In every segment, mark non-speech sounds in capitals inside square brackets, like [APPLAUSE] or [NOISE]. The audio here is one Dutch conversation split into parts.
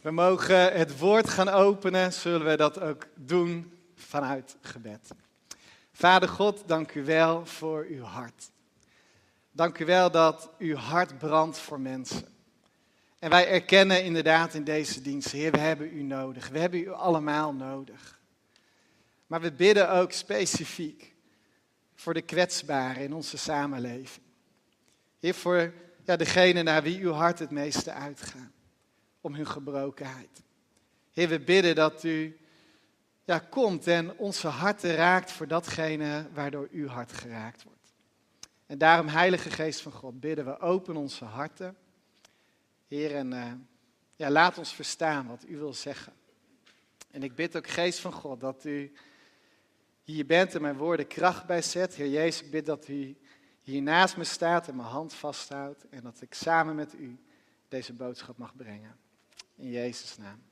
We mogen het woord gaan openen, zullen we dat ook doen vanuit gebed. Vader God, dank u wel voor uw hart. Dank u wel dat uw hart brandt voor mensen. En wij erkennen inderdaad in deze dienst, Heer, we hebben u nodig. We hebben u allemaal nodig. Maar we bidden ook specifiek voor de kwetsbaren in onze samenleving. Heer, voor ja, degene naar wie uw hart het meeste uitgaat om hun gebrokenheid. Heer, we bidden dat u ja, komt en onze harten raakt voor datgene waardoor uw hart geraakt wordt. En daarom, Heilige Geest van God, bidden we, open onze harten. Heer, en uh, ja, laat ons verstaan wat u wil zeggen. En ik bid ook, Geest van God, dat u hier bent en mijn woorden kracht bij zet. Heer Jezus, ik bid dat u hier naast me staat en mijn hand vasthoudt. En dat ik samen met u deze boodschap mag brengen. In Jezus' naam.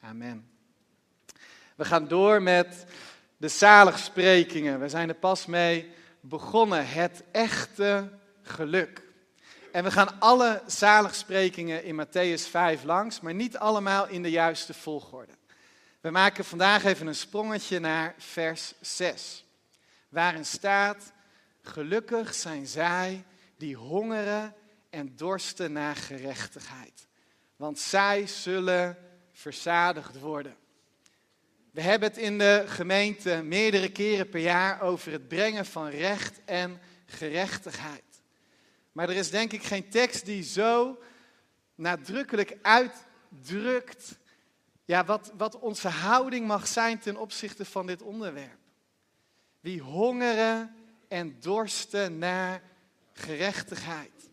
Amen. We gaan door met de zaligsprekingen. We zijn er pas mee begonnen. Het echte geluk. En we gaan alle zaligsprekingen in Matthäus 5 langs, maar niet allemaal in de juiste volgorde. We maken vandaag even een sprongetje naar vers 6, waarin staat: Gelukkig zijn zij die hongeren en dorsten naar gerechtigheid, want zij zullen verzadigd worden. We hebben het in de gemeente meerdere keren per jaar over het brengen van recht en gerechtigheid. Maar er is denk ik geen tekst die zo nadrukkelijk uitdrukt ja, wat, wat onze houding mag zijn ten opzichte van dit onderwerp. Wie hongeren en dorsten naar gerechtigheid.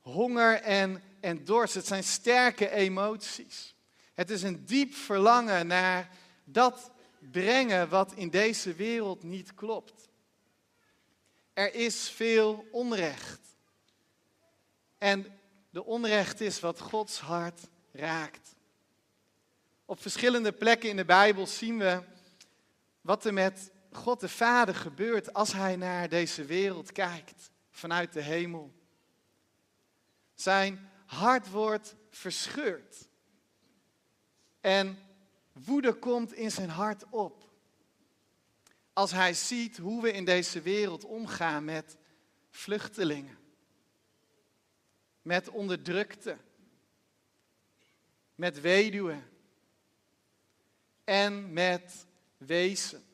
Honger en, en dorst, het zijn sterke emoties. Het is een diep verlangen naar dat brengen wat in deze wereld niet klopt. Er is veel onrecht. En de onrecht is wat Gods hart raakt. Op verschillende plekken in de Bijbel zien we wat er met God de Vader gebeurt als hij naar deze wereld kijkt vanuit de hemel. Zijn hart wordt verscheurd. En woede komt in zijn hart op. Als hij ziet hoe we in deze wereld omgaan met vluchtelingen, met onderdrukte, met weduwen en met wezen.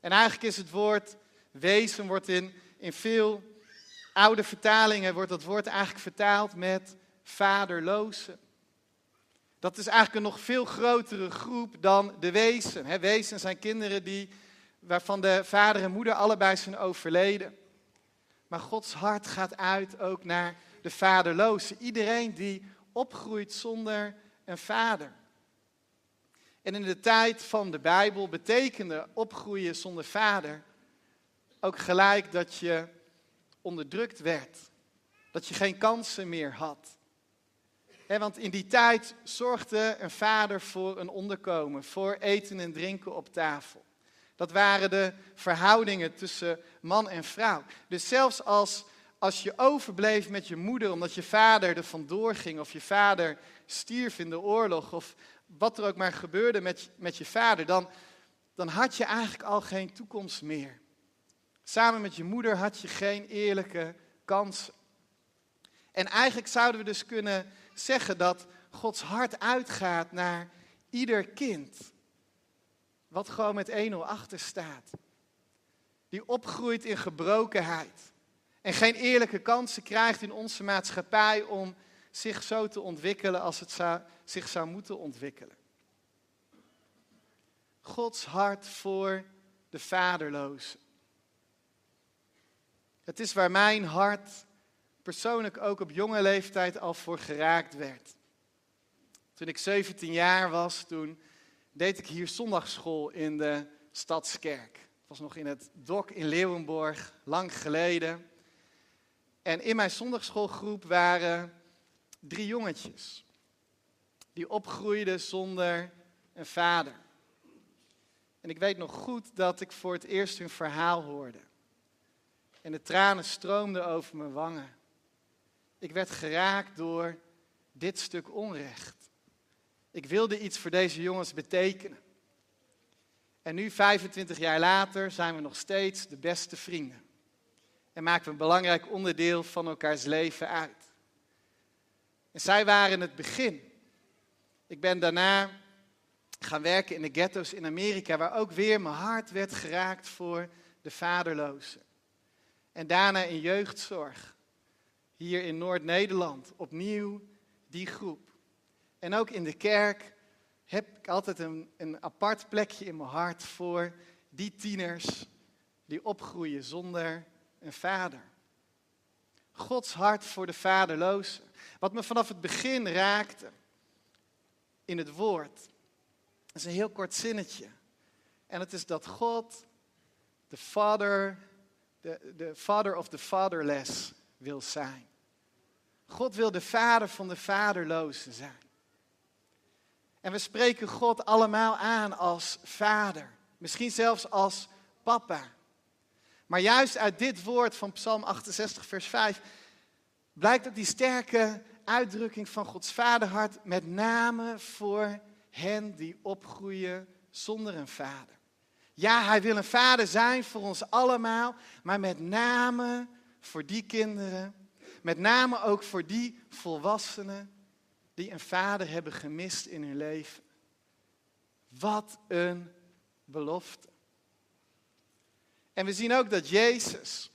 En eigenlijk is het woord wezen wordt in, in veel oude vertalingen wordt dat woord eigenlijk vertaald met vaderloze. Dat is eigenlijk een nog veel grotere groep dan de wezen. He, wezen zijn kinderen die, waarvan de vader en moeder allebei zijn overleden. Maar Gods hart gaat uit ook naar de vaderloze. Iedereen die opgroeit zonder een vader. En in de tijd van de Bijbel betekende opgroeien zonder vader ook gelijk dat je onderdrukt werd. Dat je geen kansen meer had. want in die tijd zorgde een vader voor een onderkomen, voor eten en drinken op tafel. Dat waren de verhoudingen tussen man en vrouw. Dus zelfs als, als je overbleef met je moeder omdat je vader er vandoor ging of je vader stierf in de oorlog of wat er ook maar gebeurde met, met je vader, dan, dan had je eigenlijk al geen toekomst meer. Samen met je moeder had je geen eerlijke kans. En eigenlijk zouden we dus kunnen zeggen dat Gods hart uitgaat naar ieder kind. Wat gewoon met 1-0 achter staat. Die opgroeit in gebrokenheid. En geen eerlijke kansen krijgt in onze maatschappij om zich zo te ontwikkelen als het zou, zich zou moeten ontwikkelen. Gods hart voor de vaderloze. Het is waar mijn hart persoonlijk ook op jonge leeftijd al voor geraakt werd. Toen ik 17 jaar was, toen deed ik hier zondagsschool in de Stadskerk. Het was nog in het Dok in Leeuwenborg, lang geleden. En in mijn zondagschoolgroep waren drie jongetjes. Die opgroeiden zonder een vader. En ik weet nog goed dat ik voor het eerst hun verhaal hoorde. En de tranen stroomden over mijn wangen. Ik werd geraakt door dit stuk onrecht. Ik wilde iets voor deze jongens betekenen. En nu, 25 jaar later, zijn we nog steeds de beste vrienden. En maken we een belangrijk onderdeel van elkaars leven uit. En zij waren het begin. Ik ben daarna gaan werken in de ghetto's in Amerika, waar ook weer mijn hart werd geraakt voor de vaderlozen. En daarna in jeugdzorg, hier in Noord-Nederland, opnieuw die groep. En ook in de kerk heb ik altijd een, een apart plekje in mijn hart voor die tieners die opgroeien zonder een vader. Gods hart voor de vaderlozen. Wat me vanaf het begin raakte in het woord. Dat is een heel kort zinnetje. En het is dat God de father, de, de father of the fatherless wil zijn. God wil de vader van de vaderlozen zijn. En we spreken God allemaal aan als vader. Misschien zelfs als papa. Maar juist uit dit woord van Psalm 68, vers 5, blijkt ook die sterke uitdrukking van Gods vaderhart, met name voor hen die opgroeien zonder een vader. Ja, hij wil een vader zijn voor ons allemaal, maar met name voor die kinderen, met name ook voor die volwassenen die een vader hebben gemist in hun leven. Wat een belofte. En we zien ook dat Jezus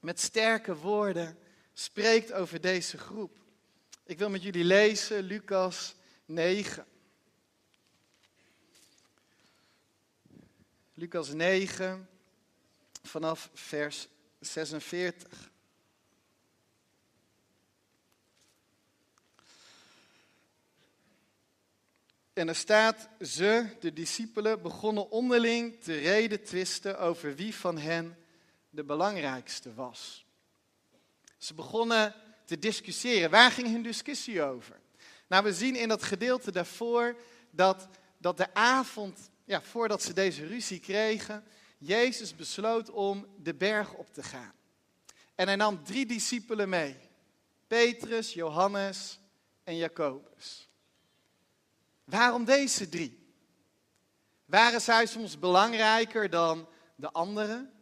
met sterke woorden spreekt over deze groep. Ik wil met jullie lezen Lucas 9. Lucas 9 vanaf vers 46. En er staat, ze, de discipelen, begonnen onderling te reden twisten over wie van hen de belangrijkste was. Ze begonnen te discussiëren. Waar ging hun discussie over? Nou, we zien in dat gedeelte daarvoor dat, dat de avond, ja, voordat ze deze ruzie kregen, Jezus besloot om de berg op te gaan. En hij nam drie discipelen mee. Petrus, Johannes en Jacobus. Waarom deze drie? Waren zij soms belangrijker dan de anderen?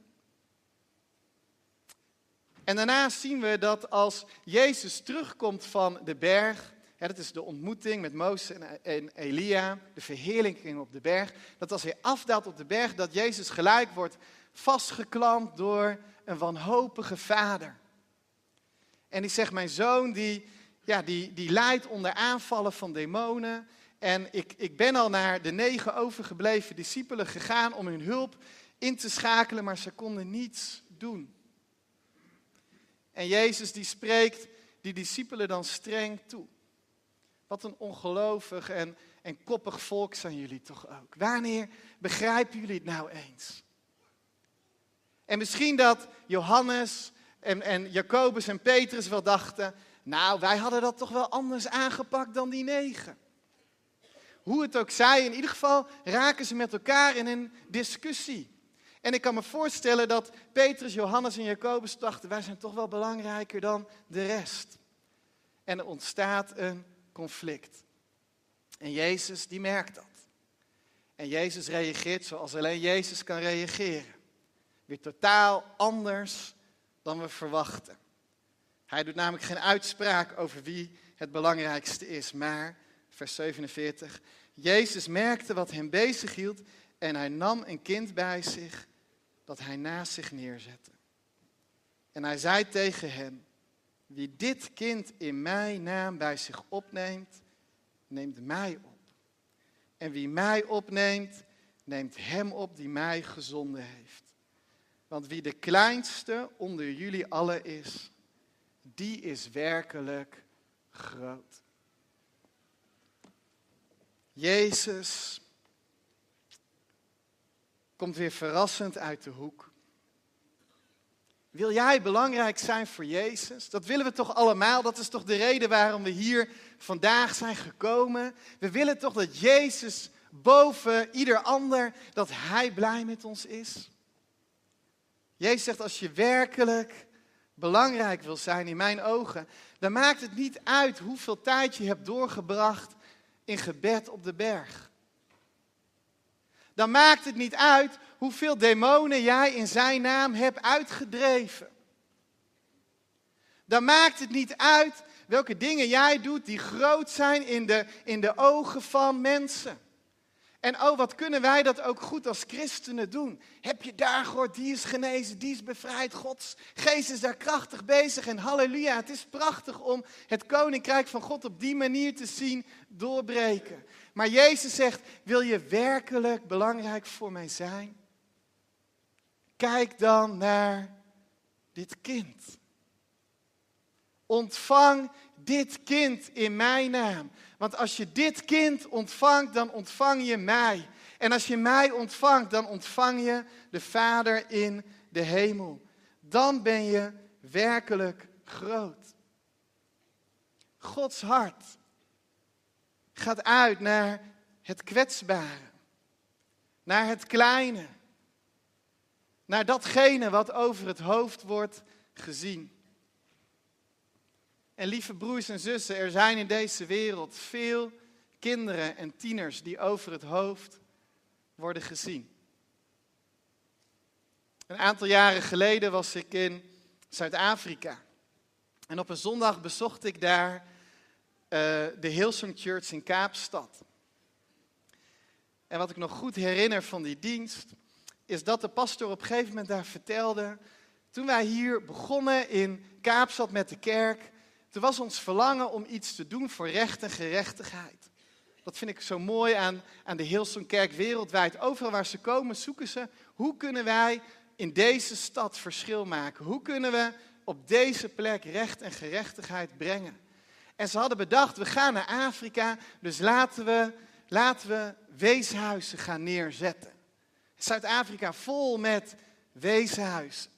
En daarnaast zien we dat als Jezus terugkomt van de berg, dat is de ontmoeting met Mozes en Elia, de verheerlijking op de berg, dat als hij afdaalt op de berg, dat Jezus gelijk wordt vastgeklampt door een wanhopige vader. En die zegt, mijn zoon die, ja, die, die lijdt onder aanvallen van demonen. En ik, ik ben al naar de negen overgebleven discipelen gegaan om hun hulp in te schakelen, maar ze konden niets doen. En Jezus die spreekt die discipelen dan streng toe. Wat een ongelovig en, en koppig volk zijn jullie toch ook. Wanneer begrijpen jullie het nou eens? En misschien dat Johannes en, en Jacobus en Petrus wel dachten, nou wij hadden dat toch wel anders aangepakt dan die negen. Hoe het ook zij, in ieder geval raken ze met elkaar in een discussie. En ik kan me voorstellen dat Petrus, Johannes en Jacobus dachten, wij zijn toch wel belangrijker dan de rest. En er ontstaat een conflict. En Jezus, die merkt dat. En Jezus reageert zoals alleen Jezus kan reageren. Weer totaal anders dan we verwachten. Hij doet namelijk geen uitspraak over wie het belangrijkste is, maar, vers 47, Jezus merkte wat hem bezighield en hij nam een kind bij zich dat hij naast zich neerzette. En hij zei tegen hen, wie dit kind in mijn naam bij zich opneemt, neemt mij op. En wie mij opneemt, neemt hem op die mij gezonden heeft. Want wie de kleinste onder jullie allen is, die is werkelijk groot. Jezus komt weer verrassend uit de hoek. Wil jij belangrijk zijn voor Jezus? Dat willen we toch allemaal? Dat is toch de reden waarom we hier vandaag zijn gekomen? We willen toch dat Jezus boven ieder ander, dat Hij blij met ons is? Jezus zegt, als je werkelijk belangrijk wil zijn in mijn ogen, dan maakt het niet uit hoeveel tijd je hebt doorgebracht in gebed op de berg. Dan maakt het niet uit hoeveel demonen jij in zijn naam hebt uitgedreven. Dan maakt het niet uit welke dingen jij doet die groot zijn in de, in de ogen van mensen. En oh, wat kunnen wij dat ook goed als christenen doen? Heb je daar gehoord, die is genezen, die is bevrijd, Gods geest is daar krachtig bezig en halleluja, het is prachtig om het koninkrijk van God op die manier te zien doorbreken. Maar Jezus zegt, wil je werkelijk belangrijk voor mij zijn? Kijk dan naar dit kind. Ontvang dit kind in mijn naam. Want als je dit kind ontvangt, dan ontvang je mij. En als je mij ontvangt, dan ontvang je de Vader in de hemel. Dan ben je werkelijk groot. Gods hart gaat uit naar het kwetsbare, naar het kleine, naar datgene wat over het hoofd wordt gezien. En lieve broers en zussen, er zijn in deze wereld veel kinderen en tieners die over het hoofd worden gezien. Een aantal jaren geleden was ik in Zuid-Afrika. En op een zondag bezocht ik daar uh, de Hillsong Church in Kaapstad. En wat ik nog goed herinner van die dienst, is dat de pastor op een gegeven moment daar vertelde. Toen wij hier begonnen in Kaapstad met de kerk, toen was ons verlangen om iets te doen voor recht en gerechtigheid. Dat vind ik zo mooi aan, aan de Hillsong Kerk wereldwijd. Overal waar ze komen, zoeken ze hoe kunnen wij in deze stad verschil maken? Hoe kunnen we op deze plek recht en gerechtigheid brengen? En ze hadden bedacht, we gaan naar Afrika, dus laten we, laten we weeshuizen gaan neerzetten. Zuid-Afrika vol met weeshuizen.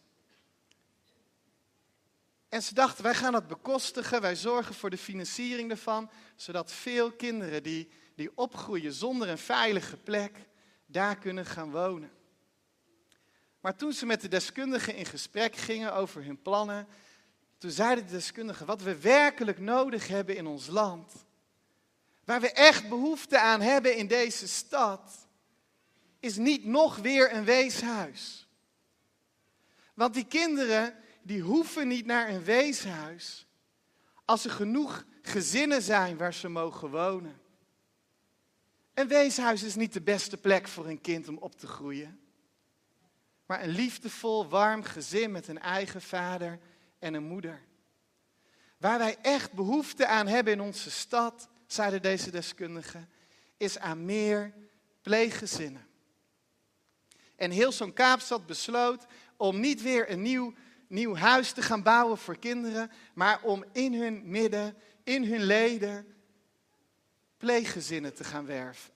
En ze dachten, wij gaan dat bekostigen, wij zorgen voor de financiering ervan, zodat veel kinderen die, die opgroeien zonder een veilige plek, daar kunnen gaan wonen. Maar toen ze met de deskundigen in gesprek gingen over hun plannen, toen zeiden de deskundigen, wat we werkelijk nodig hebben in ons land, waar we echt behoefte aan hebben in deze stad, is niet nog weer een weeshuis. Want die kinderen, die hoeven niet naar een weeshuis als er genoeg gezinnen zijn waar ze mogen wonen. Een weeshuis is niet de beste plek voor een kind om op te groeien. Maar een liefdevol, warm gezin met een eigen vader en een moeder. Waar wij echt behoefte aan hebben in onze stad, zeiden deze deskundigen, is aan meer pleeggezinnen. En heel zo'n Kaapstad besloot om niet weer een nieuw nieuw huis te gaan bouwen voor kinderen, maar om in hun midden, in hun leden, pleeggezinnen te gaan werven.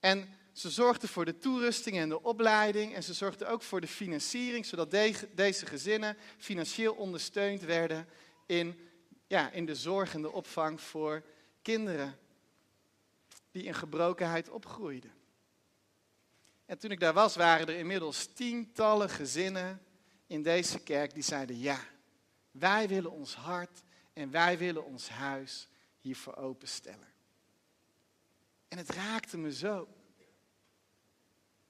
En ze zorgden voor de toerusting en de opleiding en ze zorgden ook voor de financiering, zodat deze gezinnen financieel ondersteund werden in, ja, in de zorg en de opvang voor kinderen die in gebrokenheid opgroeiden. En toen ik daar was, waren er inmiddels tientallen gezinnen in deze kerk die zeiden ja, wij willen ons hart en wij willen ons huis hiervoor openstellen. En het raakte me zo.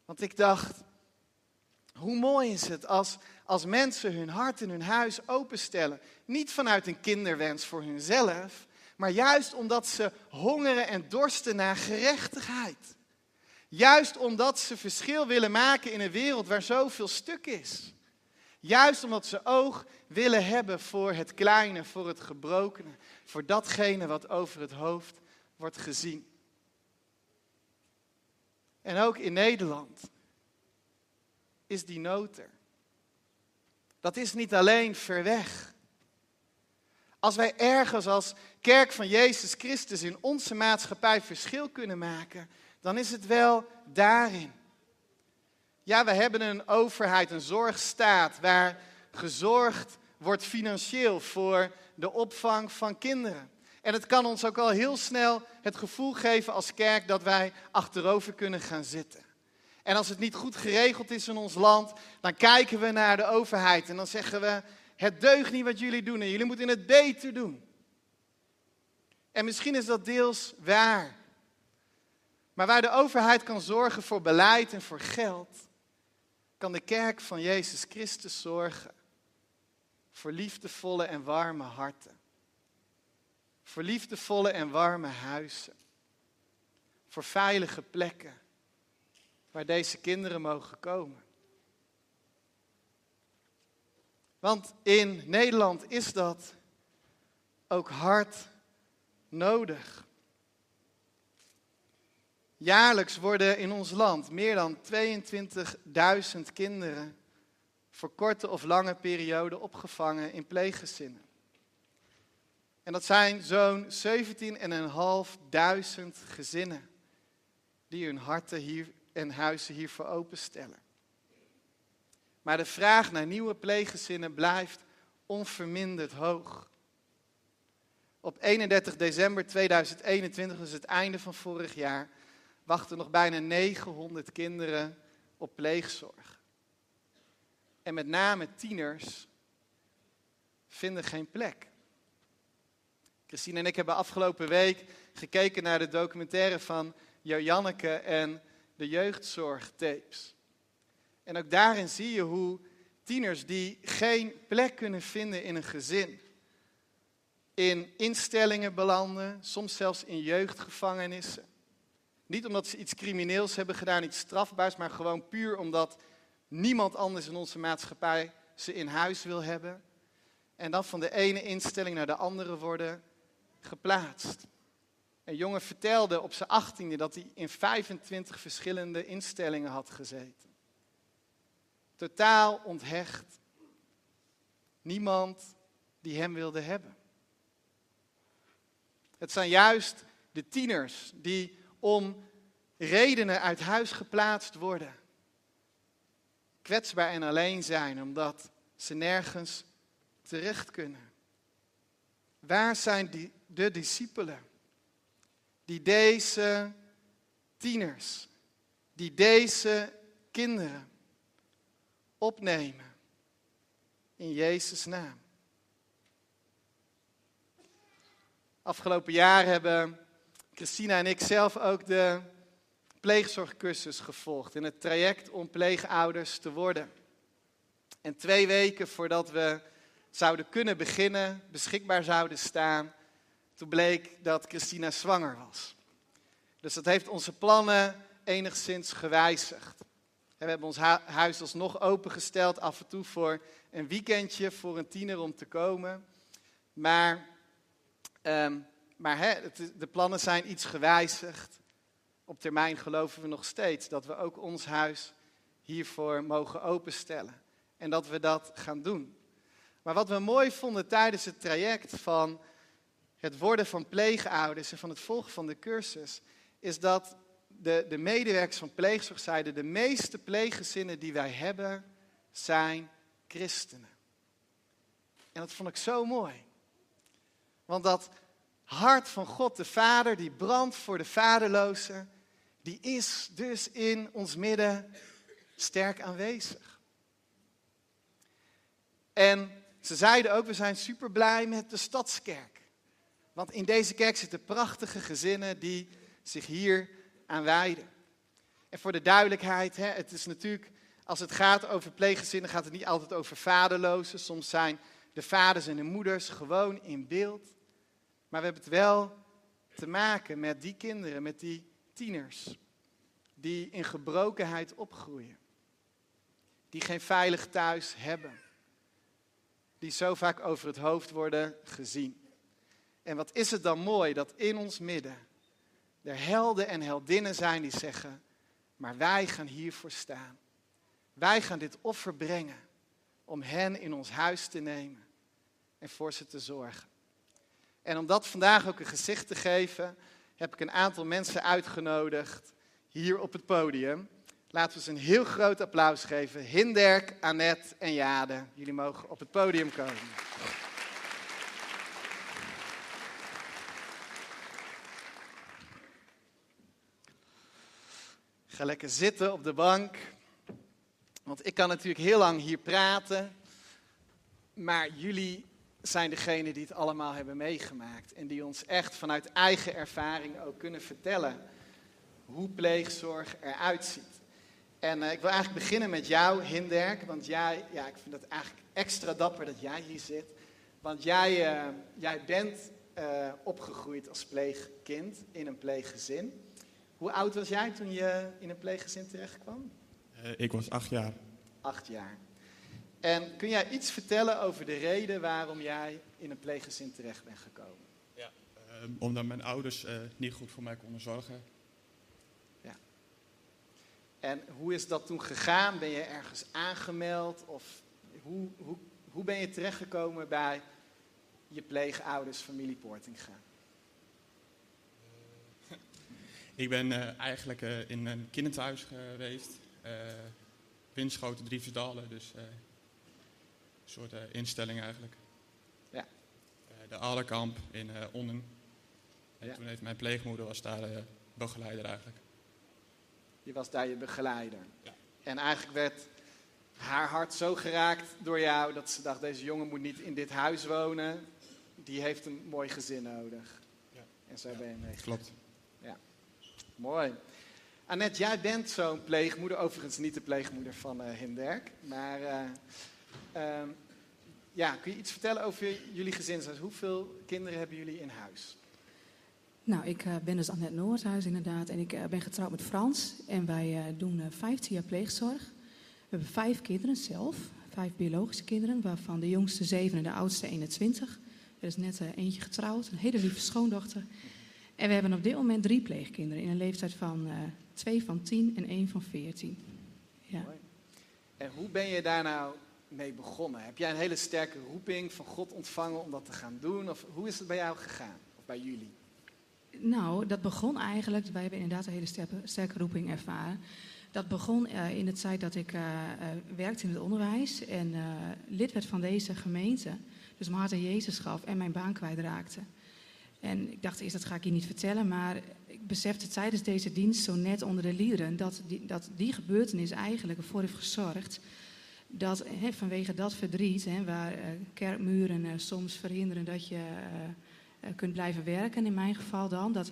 Want ik dacht, hoe mooi is het als, als mensen hun hart en hun huis openstellen. Niet vanuit een kinderwens voor hunzelf, maar juist omdat ze hongeren en dorsten naar gerechtigheid. Juist omdat ze verschil willen maken in een wereld waar zoveel stuk is. Juist omdat ze oog willen hebben voor het kleine, voor het gebrokene, voor datgene wat over het hoofd wordt gezien. En ook in Nederland is die nood er. Dat is niet alleen ver weg. Als wij ergens als kerk van Jezus Christus in onze maatschappij verschil kunnen maken, dan is het wel daarin. Ja, we hebben een overheid, een zorgstaat waar gezorgd wordt financieel voor de opvang van kinderen. En het kan ons ook al heel snel het gevoel geven als kerk dat wij achterover kunnen gaan zitten. En als het niet goed geregeld is in ons land, dan kijken we naar de overheid en dan zeggen we: Het deugt niet wat jullie doen en jullie moeten het beter doen. En misschien is dat deels waar. Maar waar de overheid kan zorgen voor beleid en voor geld, kan de kerk van Jezus Christus zorgen voor liefdevolle en warme harten. Voor liefdevolle en warme huizen. Voor veilige plekken waar deze kinderen mogen komen. Want in Nederland is dat ook hard nodig. Jaarlijks worden in ons land meer dan 22.000 kinderen voor korte of lange perioden opgevangen in pleeggezinnen. En dat zijn zo'n 17.500 gezinnen die hun harten hier en huizen hiervoor openstellen. Maar de vraag naar nieuwe pleeggezinnen blijft onverminderd hoog. Op 31 december 2021, dus het einde van vorig jaar, wachten nog bijna 900 kinderen op pleegzorg. En met name tieners vinden geen plek. Christine en ik hebben afgelopen week gekeken naar de documentaire van Janneke en de jeugdzorgtapes. En ook daarin zie je hoe tieners die geen plek kunnen vinden in een gezin, in instellingen belanden, soms zelfs in jeugdgevangenissen. Niet omdat ze iets crimineels hebben gedaan, iets strafbaars, maar gewoon puur omdat niemand anders in onze maatschappij ze in huis wil hebben. En dan van de ene instelling naar de andere worden geplaatst. Een jongen vertelde op zijn achttiende dat hij in 25 verschillende instellingen had gezeten. Totaal onthecht. Niemand die hem wilde hebben. Het zijn juist de tieners die om redenen uit huis geplaatst worden. Kwetsbaar en alleen zijn omdat ze nergens terecht kunnen. Waar zijn die, de discipelen die deze tieners, die deze kinderen opnemen in Jezus' naam? Afgelopen jaar hebben Christina en ik zelf ook de pleegzorgcursus gevolgd in het traject om pleegouders te worden. En twee weken voordat we zouden kunnen beginnen, beschikbaar zouden staan, toen bleek dat Christina zwanger was. Dus dat heeft onze plannen enigszins gewijzigd. We hebben ons huis alsnog opengesteld af en toe voor een weekendje voor een tiener om te komen. Maar, ehm, maar hè, de plannen zijn iets gewijzigd. Op termijn geloven we nog steeds dat we ook ons huis hiervoor mogen openstellen. En dat we dat gaan doen. Maar wat we mooi vonden tijdens het traject van het worden van pleegouders en van het volgen van de cursus, is dat de, de medewerkers van pleegzorg zeiden, de meeste pleeggezinnen die wij hebben, zijn christenen. En dat vond ik zo mooi. Want dat hart van God, de Vader, die brandt voor de vaderlozen, die is dus in ons midden sterk aanwezig. En ze zeiden ook, we zijn super blij met de stadskerk. Want in deze kerk zitten prachtige gezinnen die zich hier aan wijden. En voor de duidelijkheid, hè, het is natuurlijk, als het gaat over pleeggezinnen, gaat het niet altijd over vaderlozen. Soms zijn de vaders en de moeders gewoon in beeld. Maar we hebben het wel te maken met die kinderen, met die tieners, die in gebrokenheid opgroeien. Die geen veilig thuis hebben. Die zo vaak over het hoofd worden gezien. En wat is het dan mooi dat in ons midden er helden en heldinnen zijn die zeggen, maar wij gaan hiervoor staan. Wij gaan dit offer brengen om hen in ons huis te nemen en voor ze te zorgen. En om dat vandaag ook een gezicht te geven, heb ik een aantal mensen uitgenodigd hier op het podium. Laten we ze een heel groot applaus geven. Hinderk, Annette en Jade. Jullie mogen op het podium komen. Ga lekker zitten op de bank. Want ik kan natuurlijk heel lang hier praten. Maar jullie zijn degene die het allemaal hebben meegemaakt. En die ons echt vanuit eigen ervaring ook kunnen vertellen hoe pleegzorg eruit ziet. En uh, ik wil eigenlijk beginnen met jou, Hinderk. Want jij, ja, ik vind het eigenlijk extra dapper dat jij hier zit. Want jij, uh, jij bent uh, opgegroeid als pleegkind in een pleeggezin. Hoe oud was jij toen je in een pleeggezin terechtkwam? Ik was acht jaar. Acht jaar. En kun jij iets vertellen over de reden waarom jij in een pleeggezin terecht bent gekomen? Ja. Uh, omdat mijn ouders uh, niet goed voor mij konden zorgen. Ja. En hoe is dat toen gegaan? Ben je ergens aangemeld? Of hoe, hoe, hoe ben je terechtgekomen bij je pleegouders, familie Portinga? [LAUGHS] Ik ben uh, eigenlijk in een kinderthuis geweest. Winschoten, Drieversdalen, dus soort instelling eigenlijk. Ja. de Alerkamp in Onnen. En ja. toen heeft mijn pleegmoeder was daar begeleider eigenlijk. Die was daar je begeleider. Ja. En eigenlijk werd haar hart zo geraakt door jou dat ze dacht: deze jongen moet niet in dit huis wonen. Die heeft een mooi gezin nodig. Ja. En zo ben je mee. Klopt. Ja. Mooi. Annette, jij bent zo'n pleegmoeder. Overigens niet de pleegmoeder van uh, Hinderk. Maar uh, uh, ja, kun je iets vertellen over jullie gezin? Hoeveel kinderen hebben jullie in huis? Nou, ik uh, ben dus Annette Noordhuis inderdaad. En ik uh, ben getrouwd met Frans. En wij uh, doen 15 jaar pleegzorg. We hebben vijf kinderen zelf. Vijf biologische kinderen, waarvan de jongste zeven en de oudste 21. Er is net eentje getrouwd, een hele lieve schoondochter. En we hebben op dit moment drie pleegkinderen in een leeftijd van twee van tien en één van veertien. Ja. En hoe ben je daar nou mee begonnen? Heb jij een hele sterke roeping van God ontvangen om dat te gaan doen? Of hoe is het bij jou gegaan? Of bij jullie? Nou, dat begon eigenlijk, wij hebben inderdaad een hele sterke, roeping ervaren. Dat begon uh, in het tijd dat ik uh, werkte in het onderwijs en lid werd van deze gemeente. Dus mijn hart aan Jezus gaf en mijn baan kwijtraakte. En ik dacht eerst, dat ga ik je niet vertellen, maar ik besefte tijdens deze dienst zo net onder de liederen dat die, dat die gebeurtenis eigenlijk ervoor heeft gezorgd dat vanwege dat verdriet, waar uh, kerkmuren uh, soms verhinderen dat je uh, kunt blijven werken, in mijn geval dan, dat,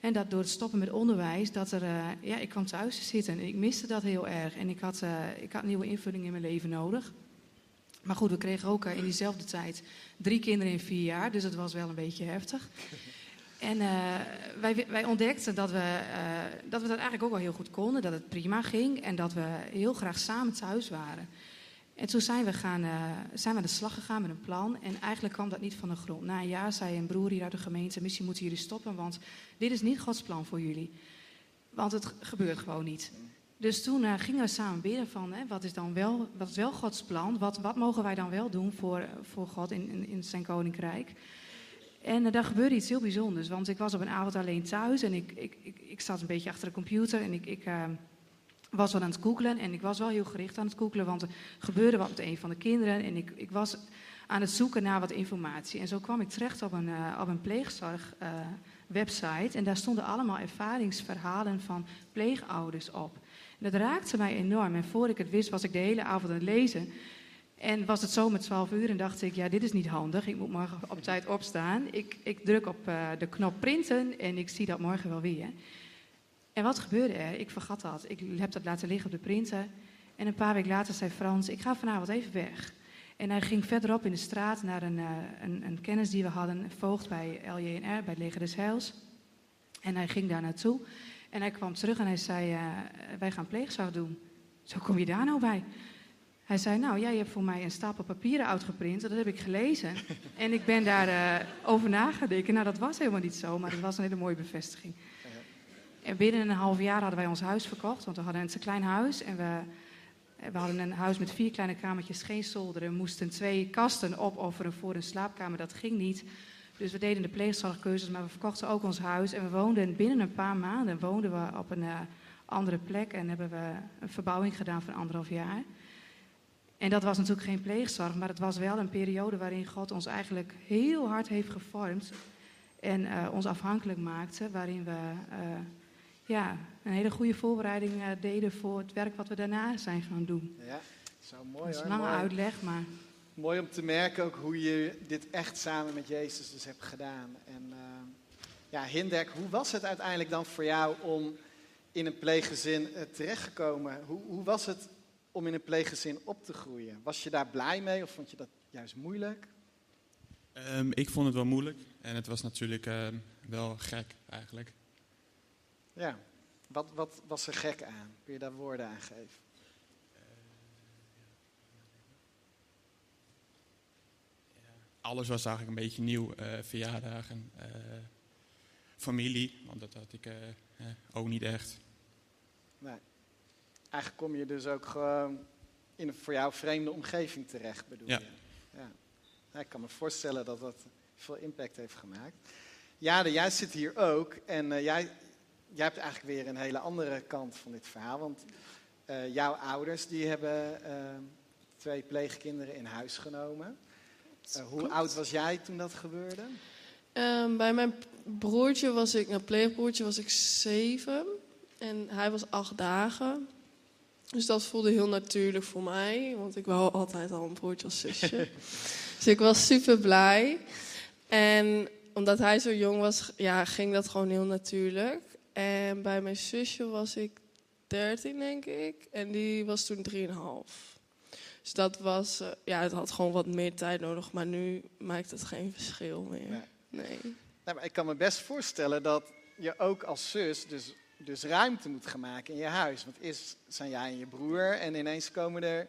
en dat door het stoppen met onderwijs, dat er, ja, ik kwam thuis te zitten en ik miste dat heel erg en ik had, ik had nieuwe invulling in mijn leven nodig. Maar goed, we kregen ook in diezelfde tijd drie kinderen in vier jaar, dus het was wel een beetje heftig. En wij, wij, ontdekten dat we, dat we dat eigenlijk ook wel heel goed konden, dat het prima ging en dat we heel graag samen thuis waren. En toen zijn we, gaan, uh, zijn we aan de slag gegaan met een plan en eigenlijk kwam dat niet van de grond. Na een jaar zei een broer hier uit de gemeente, misschien moeten jullie stoppen, want dit is niet Gods plan voor jullie. Want het gebeurt gewoon niet. Dus toen uh, gingen we samen bidden van, hè, wat is dan wel, wat is wel Gods plan? Wat, wat mogen wij dan wel doen voor, voor God in, in, in zijn koninkrijk? En uh, daar gebeurde iets heel bijzonders, want ik was op een avond alleen thuis en ik, ik, ik, ik zat een beetje achter de computer en ik, ik uh, was wat aan het googlen. En ik was wel heel gericht aan het googlen, want er gebeurde wat met een van de kinderen en ik, ik was aan het zoeken naar wat informatie. En zo kwam ik terecht op een, op een pleegzorg website en daar stonden allemaal ervaringsverhalen van pleegouders op. En dat raakte mij enorm. En voor ik het wist, was ik de hele avond aan het lezen. En was het zo met 12 uur en dacht ik, ja, dit is niet handig. Ik moet morgen op tijd opstaan. Ik, ik druk op uh, de knop printen en ik zie dat morgen wel weer. En wat gebeurde er? Ik vergat dat. Ik heb dat laten liggen op de printer. En een paar weken later zei Frans, ik ga vanavond even weg. En hij ging verderop in de straat naar een, uh, een, een kennis die we hadden, een voogd bij LJNR, bij het Leger des Heils. En hij ging daar naartoe. En hij kwam terug en hij zei, uh, wij gaan pleegzorg doen. Zo kom je daar nou bij? Hij zei, nou, jij hebt voor mij een stapel papieren uitgeprint. Dat heb ik gelezen. [LAUGHS] en ik ben daarover uh, over nagedacht. Nou, dat was helemaal niet zo, maar dat was een hele mooie bevestiging. En binnen een half jaar hadden wij ons huis verkocht. Want we hadden een te klein huis. En we, we hadden een huis met vier kleine kamertjes, geen zolderen. We moesten twee kasten opofferen voor een slaapkamer. Dat ging niet. Dus we deden de pleegzorgkeuzes, maar we verkochten ook ons huis. En we woonden binnen een paar maanden woonden we op een uh, andere plek. En hebben we een verbouwing gedaan van anderhalf jaar. En dat was natuurlijk geen pleegzorg, maar het was wel een periode waarin God ons eigenlijk heel hard heeft gevormd. En uh, ons afhankelijk maakte, waarin we uh, ja, een hele goede voorbereiding eh, deden voor het werk wat we daarna zijn gaan doen. Ja, zo mooi dat is hoor. een lange Mooi. uitleg, maar Mooi om te merken ook hoe je dit echt samen met Jezus dus hebt gedaan. En eh, ja, Hindek, hoe was het uiteindelijk dan voor jou om in een pleeggezin eh, terechtgekomen? Hoe, hoe was het om in een pleeggezin op te groeien? Was je daar blij mee of vond je dat juist moeilijk? Ehm, ik vond het wel moeilijk en het was natuurlijk ehm, wel gek eigenlijk. Ja, wat, wat was er gek aan? Kun je daar woorden aan geven? Alles was eigenlijk een beetje nieuw. eh, verjaardagen, eh, familie, want dat had ik eh, ook niet echt. Nee. Eigenlijk kom je dus ook gewoon in een voor jou vreemde omgeving terecht, bedoel Ja. je? Ja. Ja, ik kan me voorstellen dat dat veel impact heeft gemaakt. Jade, jij zit hier ook en jij, jij hebt eigenlijk weer een hele andere kant van dit verhaal. Want eh, jouw ouders die hebben eh, twee pleegkinderen in huis genomen. Eh, hoe Klopt. oud was jij toen dat gebeurde? Ehm, bij mijn broertje was ik, mijn pleegbroertje was ik zeven. En hij was acht dagen. Dus dat voelde heel natuurlijk voor mij. Want ik wou altijd al een broertje als zusje. [LAUGHS] dus ik was super blij. En omdat hij zo jong was, ja, ging dat gewoon heel natuurlijk. En bij mijn zusje was ik 13, denk ik. En die was toen 3,5. Dus dat was, eh, ja, het had gewoon wat meer tijd nodig. Maar nu maakt het geen verschil meer. Nee. Nee. Nou, maar ik kan me best voorstellen dat je ook als zus dus, dus ruimte moet gaan maken in je huis. Want eerst zijn jij en je broer en ineens komen er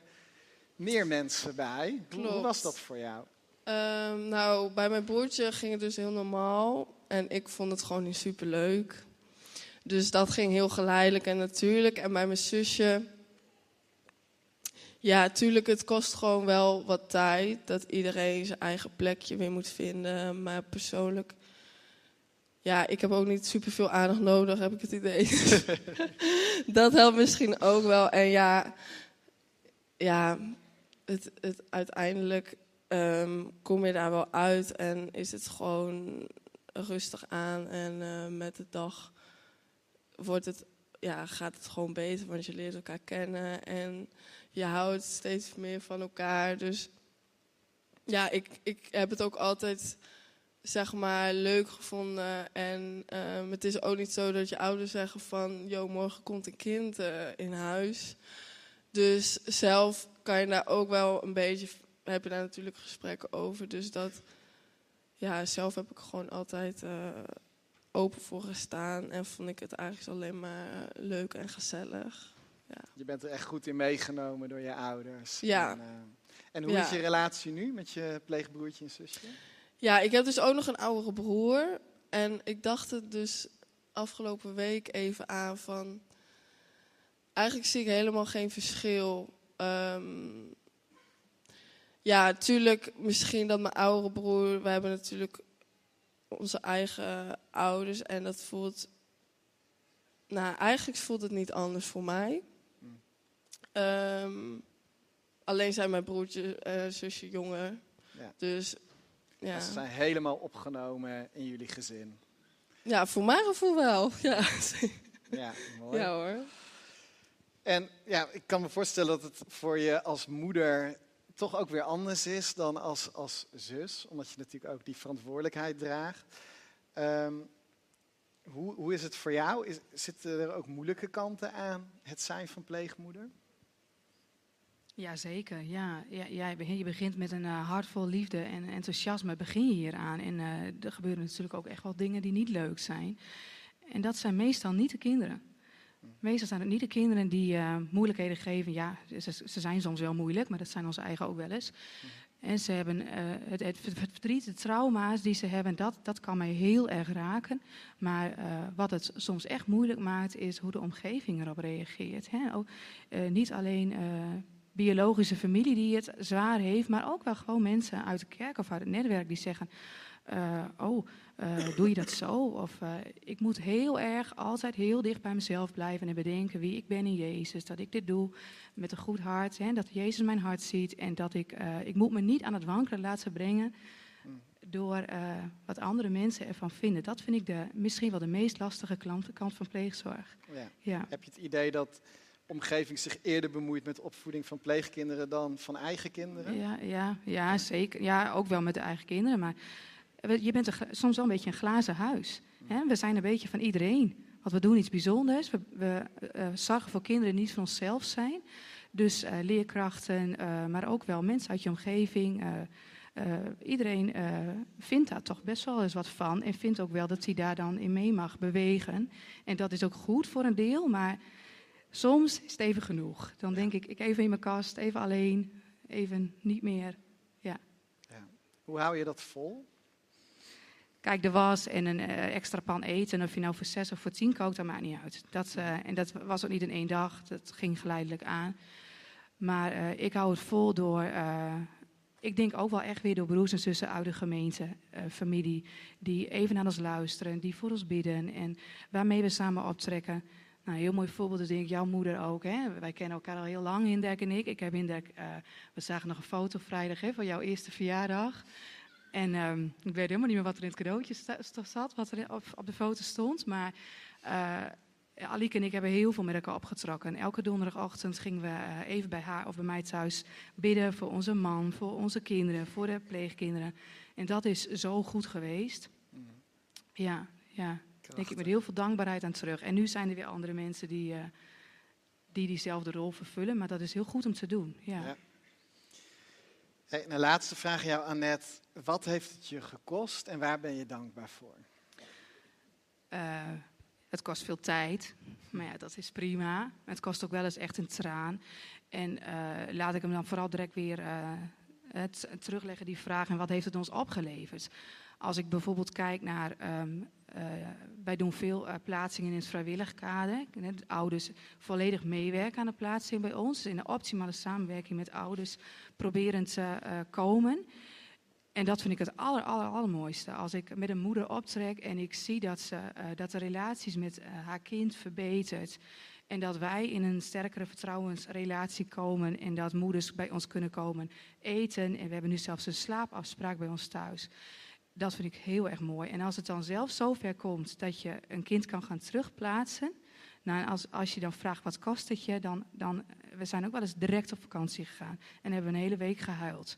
meer mensen bij. Hoe, was dat voor jou? Ehm, nou, bij mijn broertje ging het dus heel normaal. En ik vond het gewoon niet super leuk. Dus dat ging heel geleidelijk en natuurlijk. En bij mijn zusje. Ja, tuurlijk, het kost gewoon wel wat tijd. Dat iedereen zijn eigen plekje weer moet vinden. Maar persoonlijk. Ja, ik heb ook niet super veel aandacht nodig, heb ik het idee. [LAUGHS] dat helpt misschien ook wel. En ja, ja het, het uiteindelijk ehm, kom je daar wel uit en is het gewoon rustig aan. En eh, met de dag wordt het, ja, gaat het gewoon beter, want je leert elkaar kennen en je houdt steeds meer van elkaar. Dus ja, ik, ik heb het ook altijd zeg maar leuk gevonden. En ehm, het is ook niet zo dat je ouders zeggen van... ...joh, morgen komt een kind eh, in huis. Dus zelf kan je daar ook wel een beetje... ...heb je daar natuurlijk gesprekken over. Dus dat... ...ja, zelf heb ik gewoon altijd eh, open voor gestaan. En vond ik het eigenlijk alleen maar leuk en gezellig. Je bent er echt goed in meegenomen door je ouders. Ja. En, eh, en hoe Ja. is je relatie nu met je pleegbroertje en zusje? Ja, ik heb dus ook nog een oudere broer. En ik dacht het dus afgelopen week even aan van... Eigenlijk zie ik helemaal geen verschil. Ehm, ja, natuurlijk misschien dat mijn oudere broer... We hebben natuurlijk onze eigen ouders en dat voelt... Nou, eigenlijk voelt het niet anders voor mij. Ehm, alleen zijn mijn broertje en zusje jonger. Ja. Dus ja. Ze zijn helemaal opgenomen in jullie gezin. Ja, voor mijn gevoel wel. [LAUGHS] Ja, Ja, mooi. ja hoor. En ja, ik kan me voorstellen dat het voor je als moeder toch ook weer anders is dan als, als zus. Omdat je natuurlijk ook die verantwoordelijkheid draagt. Ehm, hoe, hoe is het voor jou? Is, zitten er ook moeilijke kanten aan het zijn van pleegmoeder? Jazeker, ja. ja begint, je begint met een eh, hart vol liefde en enthousiasme begin je hier aan. En eh, er gebeuren natuurlijk ook echt wel dingen die niet leuk zijn. En dat zijn meestal niet de kinderen. Meestal zijn het niet de kinderen die eh, moeilijkheden geven. Ja, ze, ze zijn soms wel moeilijk, maar dat zijn onze eigen ook wel eens. En ze hebben eh, het, het, verdriet, de trauma's die ze hebben, dat, dat kan mij heel erg raken. Maar eh, wat het soms echt moeilijk maakt, is hoe de omgeving erop reageert. Hè? Ook, niet alleen biologische familie die het zwaar heeft, maar ook wel gewoon mensen uit de kerk of uit het netwerk die zeggen: Oh, eh, doe je dat zo? Of eh, ik moet heel erg altijd heel dicht bij mezelf blijven en bedenken wie ik ben in Jezus. Dat ik dit doe met een goed hart, hè, dat Jezus mijn hart ziet en dat ik, eh, ik moet me niet aan het wankelen laten brengen door eh, wat andere mensen ervan vinden. Dat vind ik de, misschien wel de meest lastige kant, kant van pleegzorg. Ja. Ja. Heb je het idee dat omgeving zich eerder bemoeit met de opvoeding van pleegkinderen dan van eigen kinderen? Ja, ja, ja, zeker. Ja, ook wel met de eigen kinderen. Maar je bent een soms wel een beetje een glazen huis. Hè? We zijn een beetje van iedereen. Want we doen iets bijzonders. We, we eh, zorgen voor kinderen die niet van onszelf zijn. Dus eh, leerkrachten, eh, maar ook wel mensen uit je omgeving. eh, eh, iedereen eh, vindt daar toch best wel eens wat van. En vindt ook wel dat hij daar dan in mee mag bewegen. En dat is ook goed voor een deel. Maar soms is het even genoeg. Dan denk ik, ik even in mijn kast, even alleen, even niet meer. Hoe hou je dat vol? Kijk, de was en een eh, extra pan eten. Of je nou voor zes of voor tien kookt, dat maakt niet uit. Dat, eh, en dat was ook niet in één dag. Dat ging geleidelijk aan. Maar eh, ik hou het vol door. ik denk ook wel echt weer door broers en zussen uit de gemeente, familie. Die even naar ons luisteren, die voor ons bidden. En waarmee we samen optrekken. Nou, een heel mooi voorbeeld is denk ik jouw moeder ook. Hè? Wij kennen elkaar al heel lang, Hinderk en ik. Ik heb Hinderk, we zagen nog een foto vrijdag hè, van jouw eerste verjaardag. En ehm, ik weet helemaal niet meer wat er in het cadeautje zat, wat er op, de foto stond. Maar Alieke en ik hebben heel veel met elkaar opgetrokken. Elke donderdagochtend gingen we eh, even bij haar of bij mij thuis bidden voor onze man, voor onze kinderen, voor de pleegkinderen. En dat is zo goed geweest. Ja, ja. Denk ik met heel veel dankbaarheid aan terug. En nu zijn er weer andere mensen die, eh, die diezelfde rol vervullen. Maar dat is heel goed om te doen. Ja. Ja. En een laatste vraag aan jou, Annette. Wat heeft het je gekost en waar ben je dankbaar voor? Eh, het kost veel tijd, maar ja, dat is prima. Het kost ook wel eens echt een traan. En eh, laat ik hem dan vooral direct weer eh, het, terugleggen, die vraag. En wat heeft het ons opgeleverd? Als ik bijvoorbeeld kijk naar. ehm, eh, wij doen veel eh, plaatsingen in het vrijwillig kader. Ouders volledig meewerken aan de plaatsing bij ons. Dus in de optimale samenwerking met ouders proberen te eh, komen. En dat vind ik het aller, aller, allermooiste. Als ik met een moeder optrek en ik zie dat, ze, eh, dat de relaties met eh, haar kind verbetert. En dat wij in een sterkere vertrouwensrelatie komen. En dat moeders bij ons kunnen komen eten. En we hebben nu zelfs een slaapafspraak bij ons thuis. Dat vind ik heel erg mooi. En als het dan zelf zover komt dat je een kind kan gaan terugplaatsen. Nou, als, als je dan vraagt wat kost het je, dan, dan. We zijn ook wel eens direct op vakantie gegaan. En hebben een hele week gehuild.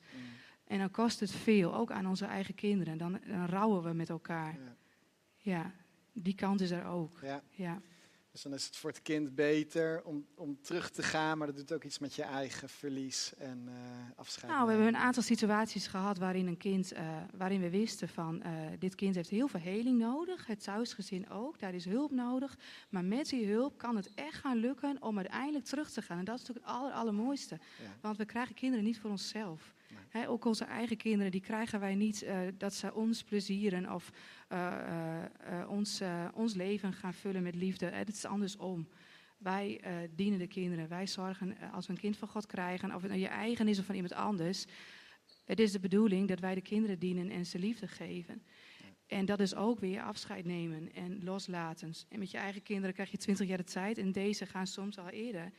En dan kost het veel, ook aan onze eigen kinderen. Dan, dan rouwen we met elkaar. Ja. Ja, die kant is er ook. Ja. Ja, Dus dan is het voor het kind beter om, om terug te gaan, maar dat doet ook iets met je eigen verlies en eh, afscheid. nou, we hebben een aantal situaties gehad waarin een kind, eh, waarin we wisten van, eh, dit kind heeft heel veel heling nodig. Het thuisgezin ook, daar is hulp nodig. Maar met die hulp kan het echt gaan lukken om uiteindelijk terug te gaan. En dat is natuurlijk het aller, allermooiste. Ja. Want we krijgen kinderen niet voor onszelf. Nee. Ook onze eigen kinderen, die krijgen wij niet dat ze ons plezieren of ons, eh, ons leven gaan vullen met liefde. Eh, Het is andersom. Wij eh, dienen de kinderen. Wij zorgen eh, als we een kind van God krijgen, of het nou je eigen is of van iemand anders. Het is de bedoeling dat wij de kinderen dienen en ze liefde geven. En dat is ook weer afscheid nemen en loslaten. En met je eigen kinderen krijg je twintig jaar de tijd en deze gaan soms al eerder.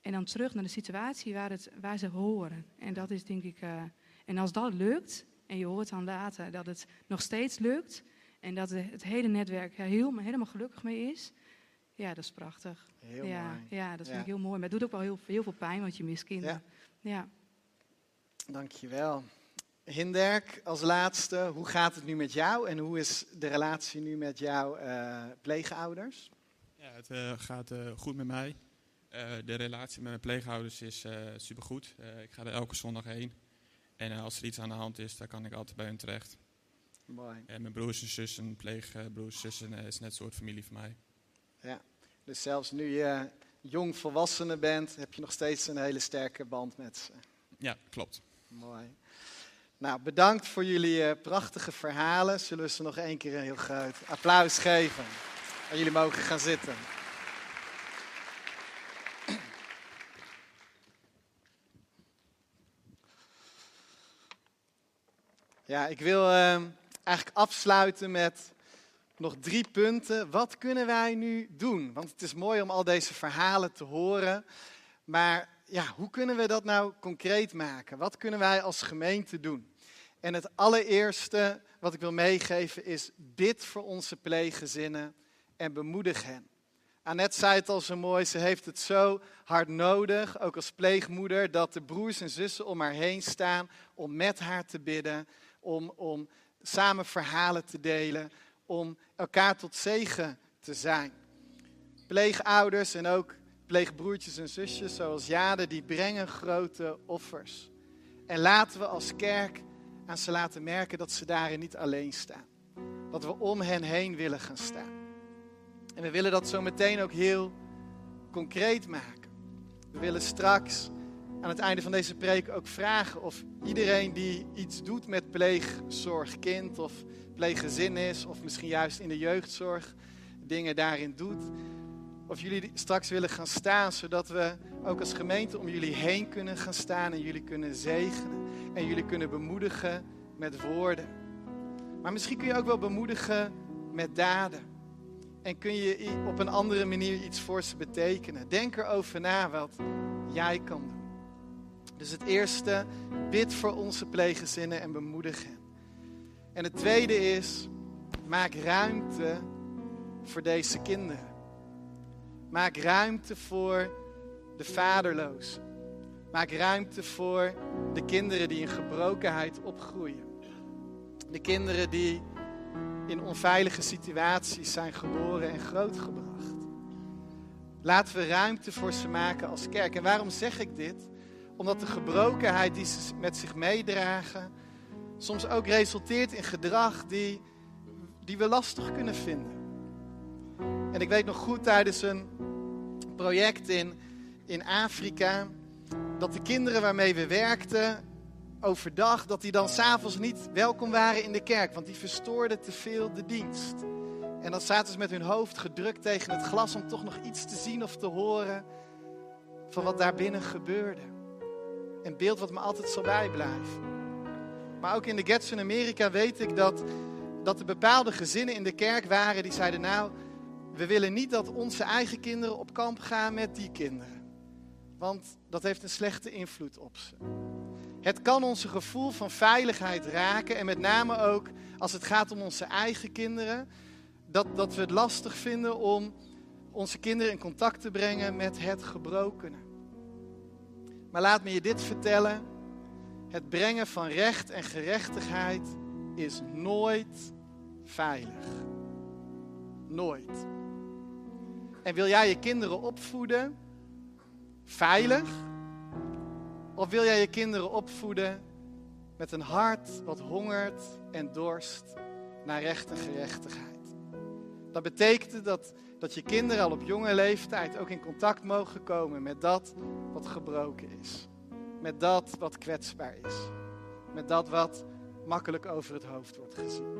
En dan terug naar de situatie waar, het, waar ze horen. En dat is denk ik. eh, en als dat lukt, en je hoort dan later dat het nog steeds lukt. En dat het hele netwerk er heel, helemaal gelukkig mee is. Ja, dat is prachtig. Heel ja, mooi. ja, dat vind Ja. ik heel mooi. Maar het doet ook wel heel, heel veel pijn, want je mist kinderen. Ja. Dankjewel. Hinderk, als laatste, hoe gaat het nu met jou en hoe is de relatie nu met jouw eh, pleegouders? Ja, het eh, gaat eh, goed met mij. Eh, de relatie met mijn pleegouders is eh supergoed. Eh, ik ga er elke zondag heen. En eh, als er iets aan de hand is, dan kan ik altijd bij hen terecht. Mooi. En mijn broers en zussen, pleegbroers en zussen, eh, is net een soort familie voor mij. Dus zelfs nu je jong volwassene bent, heb je nog steeds een hele sterke band met ze. Ja, klopt. Mooi. Nou, bedankt voor jullie eh, prachtige verhalen. Zullen we ze nog één keer een heel groot applaus geven? En jullie mogen gaan zitten. Ja, ik wil eh, eigenlijk afsluiten met nog drie punten. Wat kunnen wij nu doen? Want het is mooi om al deze verhalen te horen. Maar ja, hoe kunnen we dat nou concreet maken? Wat kunnen wij als gemeente doen? En het allereerste wat ik wil meegeven is: bid voor onze pleeggezinnen en bemoedig hen. Annette zei het al zo mooi, ze heeft het zo hard nodig, ook als pleegmoeder, dat de broers en zussen om haar heen staan om met haar te bidden, om, om samen verhalen te delen, om elkaar tot zegen te zijn. Pleegouders en ook pleegbroertjes en zusjes zoals Jade, die brengen grote offers. En laten we als kerk aan ze laten merken dat ze daarin niet alleen staan. Dat we om hen heen willen gaan staan. En we willen dat zo meteen ook heel concreet maken. We willen straks aan het einde van deze preek ook vragen of iedereen die iets doet met pleegzorgkind of pleeggezin is, of misschien juist in de jeugdzorg dingen daarin doet, of jullie straks willen gaan staan, zodat we ook als gemeente om jullie heen kunnen gaan staan en jullie kunnen zegenen en jullie kunnen bemoedigen met woorden. Maar misschien kun je ook wel bemoedigen met daden. En kun je op een andere manier iets voor ze betekenen. Denk erover na wat jij kan doen. Dus het eerste, bid voor onze pleeggezinnen en bemoedig hen. En het tweede is, maak ruimte voor deze kinderen. Maak ruimte voor de vaderlozen. Maak ruimte voor de kinderen die in gebrokenheid opgroeien. De kinderen die in onveilige situaties zijn geboren en grootgebracht. Laten we ruimte voor ze maken als kerk. En waarom zeg ik dit? Omdat de gebrokenheid die ze met zich meedragen soms ook resulteert in gedrag die, die we lastig kunnen vinden. En ik weet nog goed tijdens een project in, in Afrika dat de kinderen waarmee we werkten overdag, dat die dan s'avonds niet welkom waren in de kerk, want die verstoorden te veel de dienst. En dan zaten ze met hun hoofd gedrukt tegen het glas om toch nog iets te zien of te horen van wat daar binnen gebeurde. Een beeld wat me altijd zal bijblijven. Maar ook in de Gets in Amerika weet ik dat, dat er bepaalde gezinnen in de kerk waren die zeiden: Nou, we willen niet dat onze eigen kinderen op kamp gaan met die kinderen. Want dat heeft een slechte invloed op ze. Het kan onze gevoel van veiligheid raken. En met name ook als het gaat om onze eigen kinderen. Dat, dat we het lastig vinden om onze kinderen in contact te brengen met het gebrokene. Maar laat me je dit vertellen. Het brengen van recht en gerechtigheid is nooit veilig. Nooit. En wil jij je kinderen opvoeden veilig? Of wil jij je kinderen opvoeden met een hart wat hongert en dorst naar recht en gerechtigheid? Dat betekent dat, dat je kinderen al op jonge leeftijd ook in contact mogen komen met dat wat gebroken is. Met dat wat kwetsbaar is. Met dat wat makkelijk over het hoofd wordt gezien.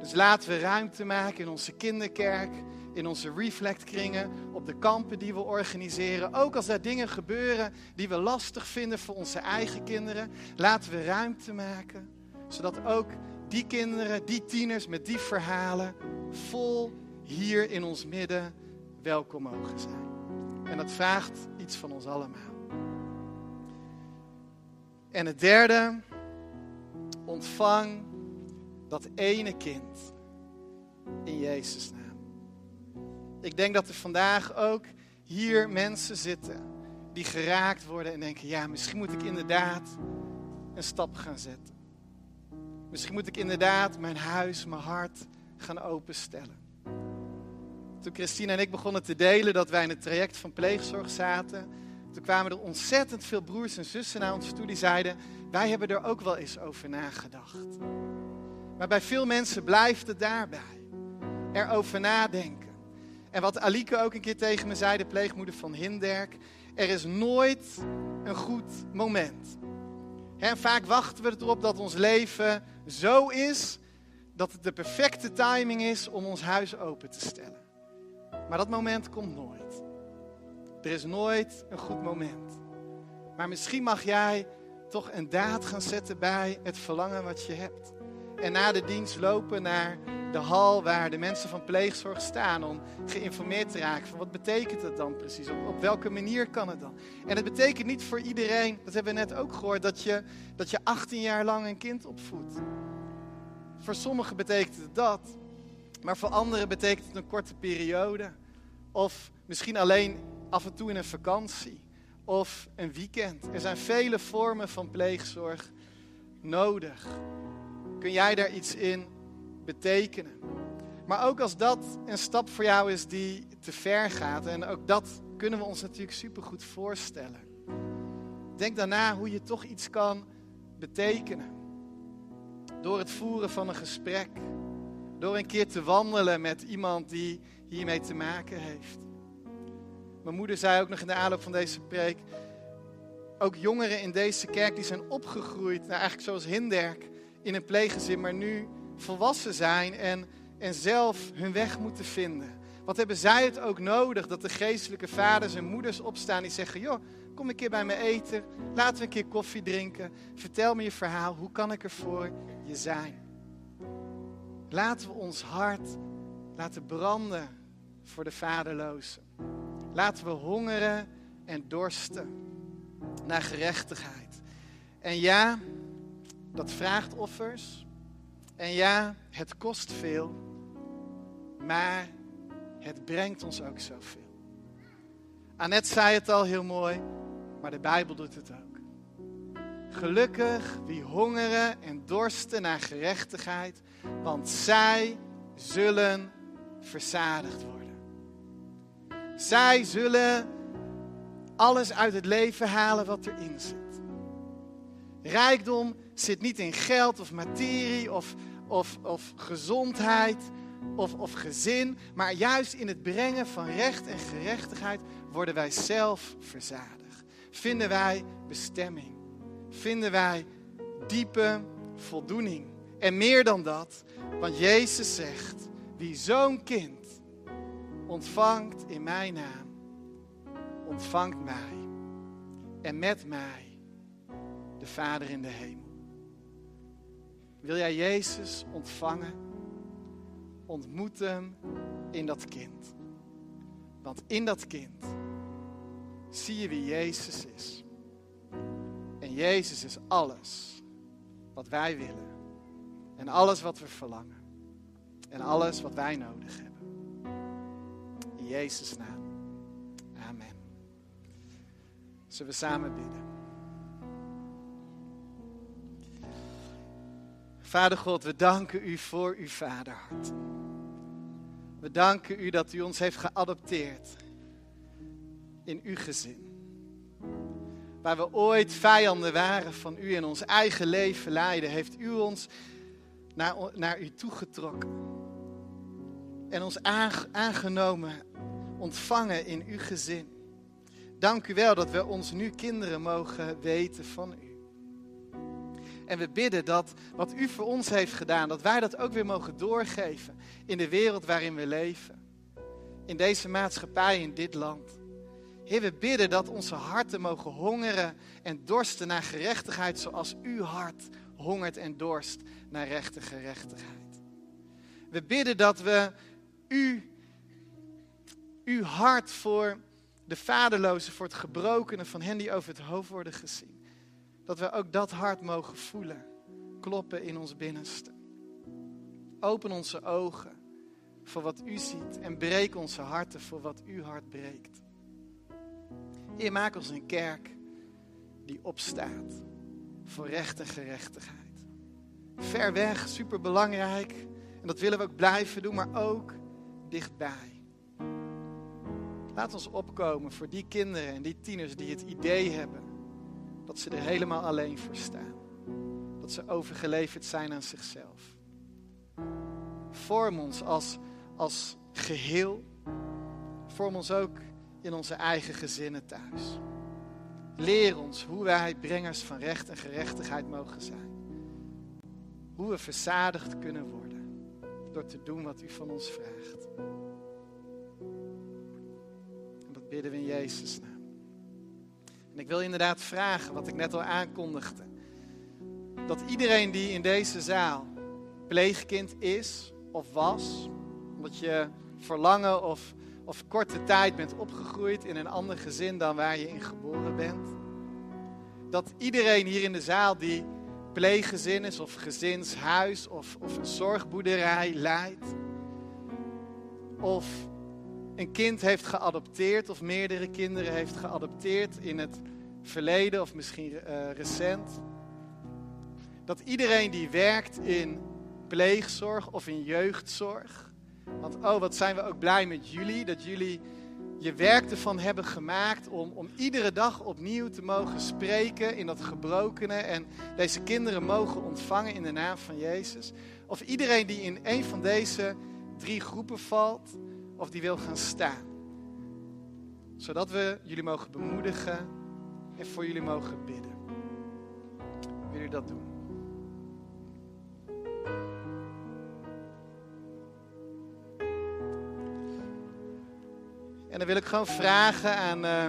Dus laten we ruimte maken in onze kinderkerk in onze reflectkringen, op de kampen die we organiseren. Ook als er dingen gebeuren die we lastig vinden voor onze eigen kinderen, laten we ruimte maken, zodat ook die kinderen, die tieners met die verhalen vol hier in ons midden welkom mogen zijn. En dat vraagt iets van ons allemaal. En het derde, ontvang dat ene kind in Jezus' naam. Ik denk dat er vandaag ook hier mensen zitten die geraakt worden en denken, ja, misschien moet ik inderdaad een stap gaan zetten. Misschien moet ik inderdaad mijn huis, mijn hart gaan openstellen. Toen Christine en ik begonnen te delen dat wij in het traject van pleegzorg zaten, toen kwamen er ontzettend veel broers en zussen naar ons toe die zeiden, wij hebben er ook wel eens over nagedacht. Maar bij veel mensen blijft het daarbij. Erover nadenken. En wat Alike ook een keer tegen me zei, de pleegmoeder van Hinderk. Er is nooit een goed moment. En vaak wachten we erop dat ons leven zo is dat het de perfecte timing is om ons huis open te stellen. Maar dat moment komt nooit. Er is nooit een goed moment. Maar misschien mag jij toch een daad gaan zetten bij het verlangen wat je hebt. En na de dienst lopen naar de hal waar de mensen van pleegzorg staan om geïnformeerd te raken van wat betekent het dan precies? Op, op welke manier kan het dan? En het betekent niet voor iedereen, dat hebben we net ook gehoord, dat je, dat je 18 jaar lang een kind opvoedt. Voor sommigen betekent het dat, maar voor anderen betekent het een korte periode. Of misschien alleen af en toe in een vakantie of een weekend. Er zijn vele vormen van pleegzorg nodig. Kun jij daar iets in betekenen? Maar ook als dat een stap voor jou is die te ver gaat, en ook dat kunnen we ons natuurlijk supergoed voorstellen. Denk daarna hoe je toch iets kan betekenen. Door het voeren van een gesprek. Door een keer te wandelen met iemand die hiermee te maken heeft. Mijn moeder zei ook nog in de aanloop van deze preek. Ook jongeren in deze kerk die zijn opgegroeid, nou eigenlijk zoals Hinderk, in een pleeggezin, maar nu volwassen zijn en, en zelf hun weg moeten vinden. Wat hebben zij het ook nodig dat de geestelijke vaders en moeders opstaan die zeggen: Joh, kom een keer bij me eten, laten we een keer koffie drinken, vertel me je verhaal, hoe kan ik er voor je zijn? Laten we ons hart laten branden voor de vaderlozen. Laten we hongeren en dorsten naar gerechtigheid. En ja, dat vraagt offers. En ja, het kost veel. Maar het brengt ons ook zoveel. Annette zei het al heel mooi, maar de Bijbel doet het ook. Gelukkig wie hongeren en dorsten naar gerechtigheid, want zij zullen verzadigd worden. Zij zullen alles uit het leven halen wat erin zit. Rijkdom zit niet in geld of materie of, of, of gezondheid of, of gezin, maar juist in het brengen van recht en gerechtigheid worden wij zelf verzadigd. Vinden wij bestemming. Vinden wij diepe voldoening. En meer dan dat, want Jezus zegt, wie zo'n kind ontvangt in mijn naam, ontvangt mij en met mij de Vader in de hemel. Wil jij Jezus ontvangen? Ontmoet hem in dat kind. Want in dat kind zie je wie Jezus is. En Jezus is alles wat wij willen. En alles wat we verlangen. En alles wat wij nodig hebben. In Jezus' naam. Amen. Zullen we samen bidden? Vader God, we danken u voor uw vaderhart. We danken u dat u ons heeft geadopteerd in uw gezin. Waar we ooit vijanden waren van u in ons eigen leven leiden, heeft u ons naar, naar u toegetrokken. En ons aangenomen, ontvangen in uw gezin. Dank u wel dat we ons nu kinderen mogen weten van u. En we bidden dat wat u voor ons heeft gedaan, dat wij dat ook weer mogen doorgeven in de wereld waarin we leven. In deze maatschappij, in dit land. Heer, we bidden dat onze harten mogen hongeren en dorsten naar gerechtigheid zoals uw hart hongert en dorst naar rechte gerechtigheid. We bidden dat we u, uw hart voor de vaderlozen, voor het gebrokene van hen die over het hoofd worden gezien. Dat we ook dat hart mogen voelen, kloppen in ons binnenste. Open onze ogen voor wat u ziet en breek onze harten voor wat uw hart breekt. Heer, maak ons een kerk die opstaat voor recht en gerechtigheid. Ver weg, superbelangrijk. En dat willen we ook blijven doen, maar ook dichtbij. Laat ons opkomen voor die kinderen en die tieners die het idee hebben dat ze er helemaal alleen voor staan. Dat ze overgeleverd zijn aan zichzelf. Vorm ons als, als geheel. Vorm ons ook in onze eigen gezinnen thuis. Leer ons hoe wij brengers van recht en gerechtigheid mogen zijn. Hoe we verzadigd kunnen worden door te doen wat u van ons vraagt. En dat bidden we in Jezus' naam. En ik wil inderdaad vragen, wat ik net al aankondigde. Dat iedereen die in deze zaal pleegkind is of was, omdat je voor lange of, of korte tijd bent opgegroeid in een ander gezin dan waar je in geboren bent. Dat iedereen hier in de zaal die pleeggezin is of gezinshuis of, of een zorgboerderij leidt, of een kind heeft geadopteerd of meerdere kinderen heeft geadopteerd in het verleden of misschien uh, recent. Dat iedereen die werkt in pleegzorg of in jeugdzorg. Want oh, wat zijn we ook blij met jullie dat jullie je werk ervan hebben gemaakt om, om iedere dag opnieuw te mogen spreken in dat gebrokene en deze kinderen mogen ontvangen in de naam van Jezus. Of iedereen die in een van deze drie groepen valt of die wil gaan staan. Zodat we jullie mogen bemoedigen en voor jullie mogen bidden. Wil jullie dat doen? En dan wil ik gewoon vragen aan uh,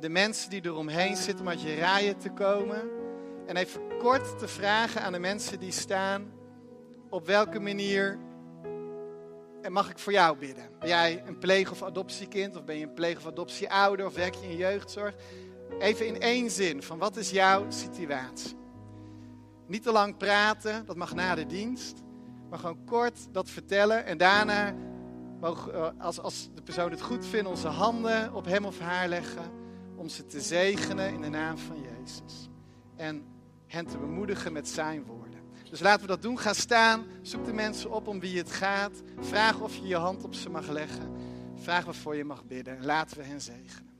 de mensen die eromheen zitten om uit je rijen te komen. En even kort te vragen aan de mensen die staan. Op welke manier en mag ik voor jou bidden? Ben jij een pleeg- of adoptiekind? Of ben je een pleeg- of adoptieouder? Of werk je in jeugdzorg? Even in één zin, van wat is jouw situatie? Niet te lang praten, dat mag na de dienst. Maar gewoon kort dat vertellen. En daarna, eh, als, als de persoon het goed vindt, onze handen op hem of haar leggen. Om ze te zegenen in de naam van Jezus. En hen te bemoedigen met zijn woorden. Dus laten we dat doen. Ga staan. Zoek de mensen op om wie het gaat. Vraag of je je hand op ze mag leggen. Vraag waarvoor je mag bidden. Laten we hen zegenen.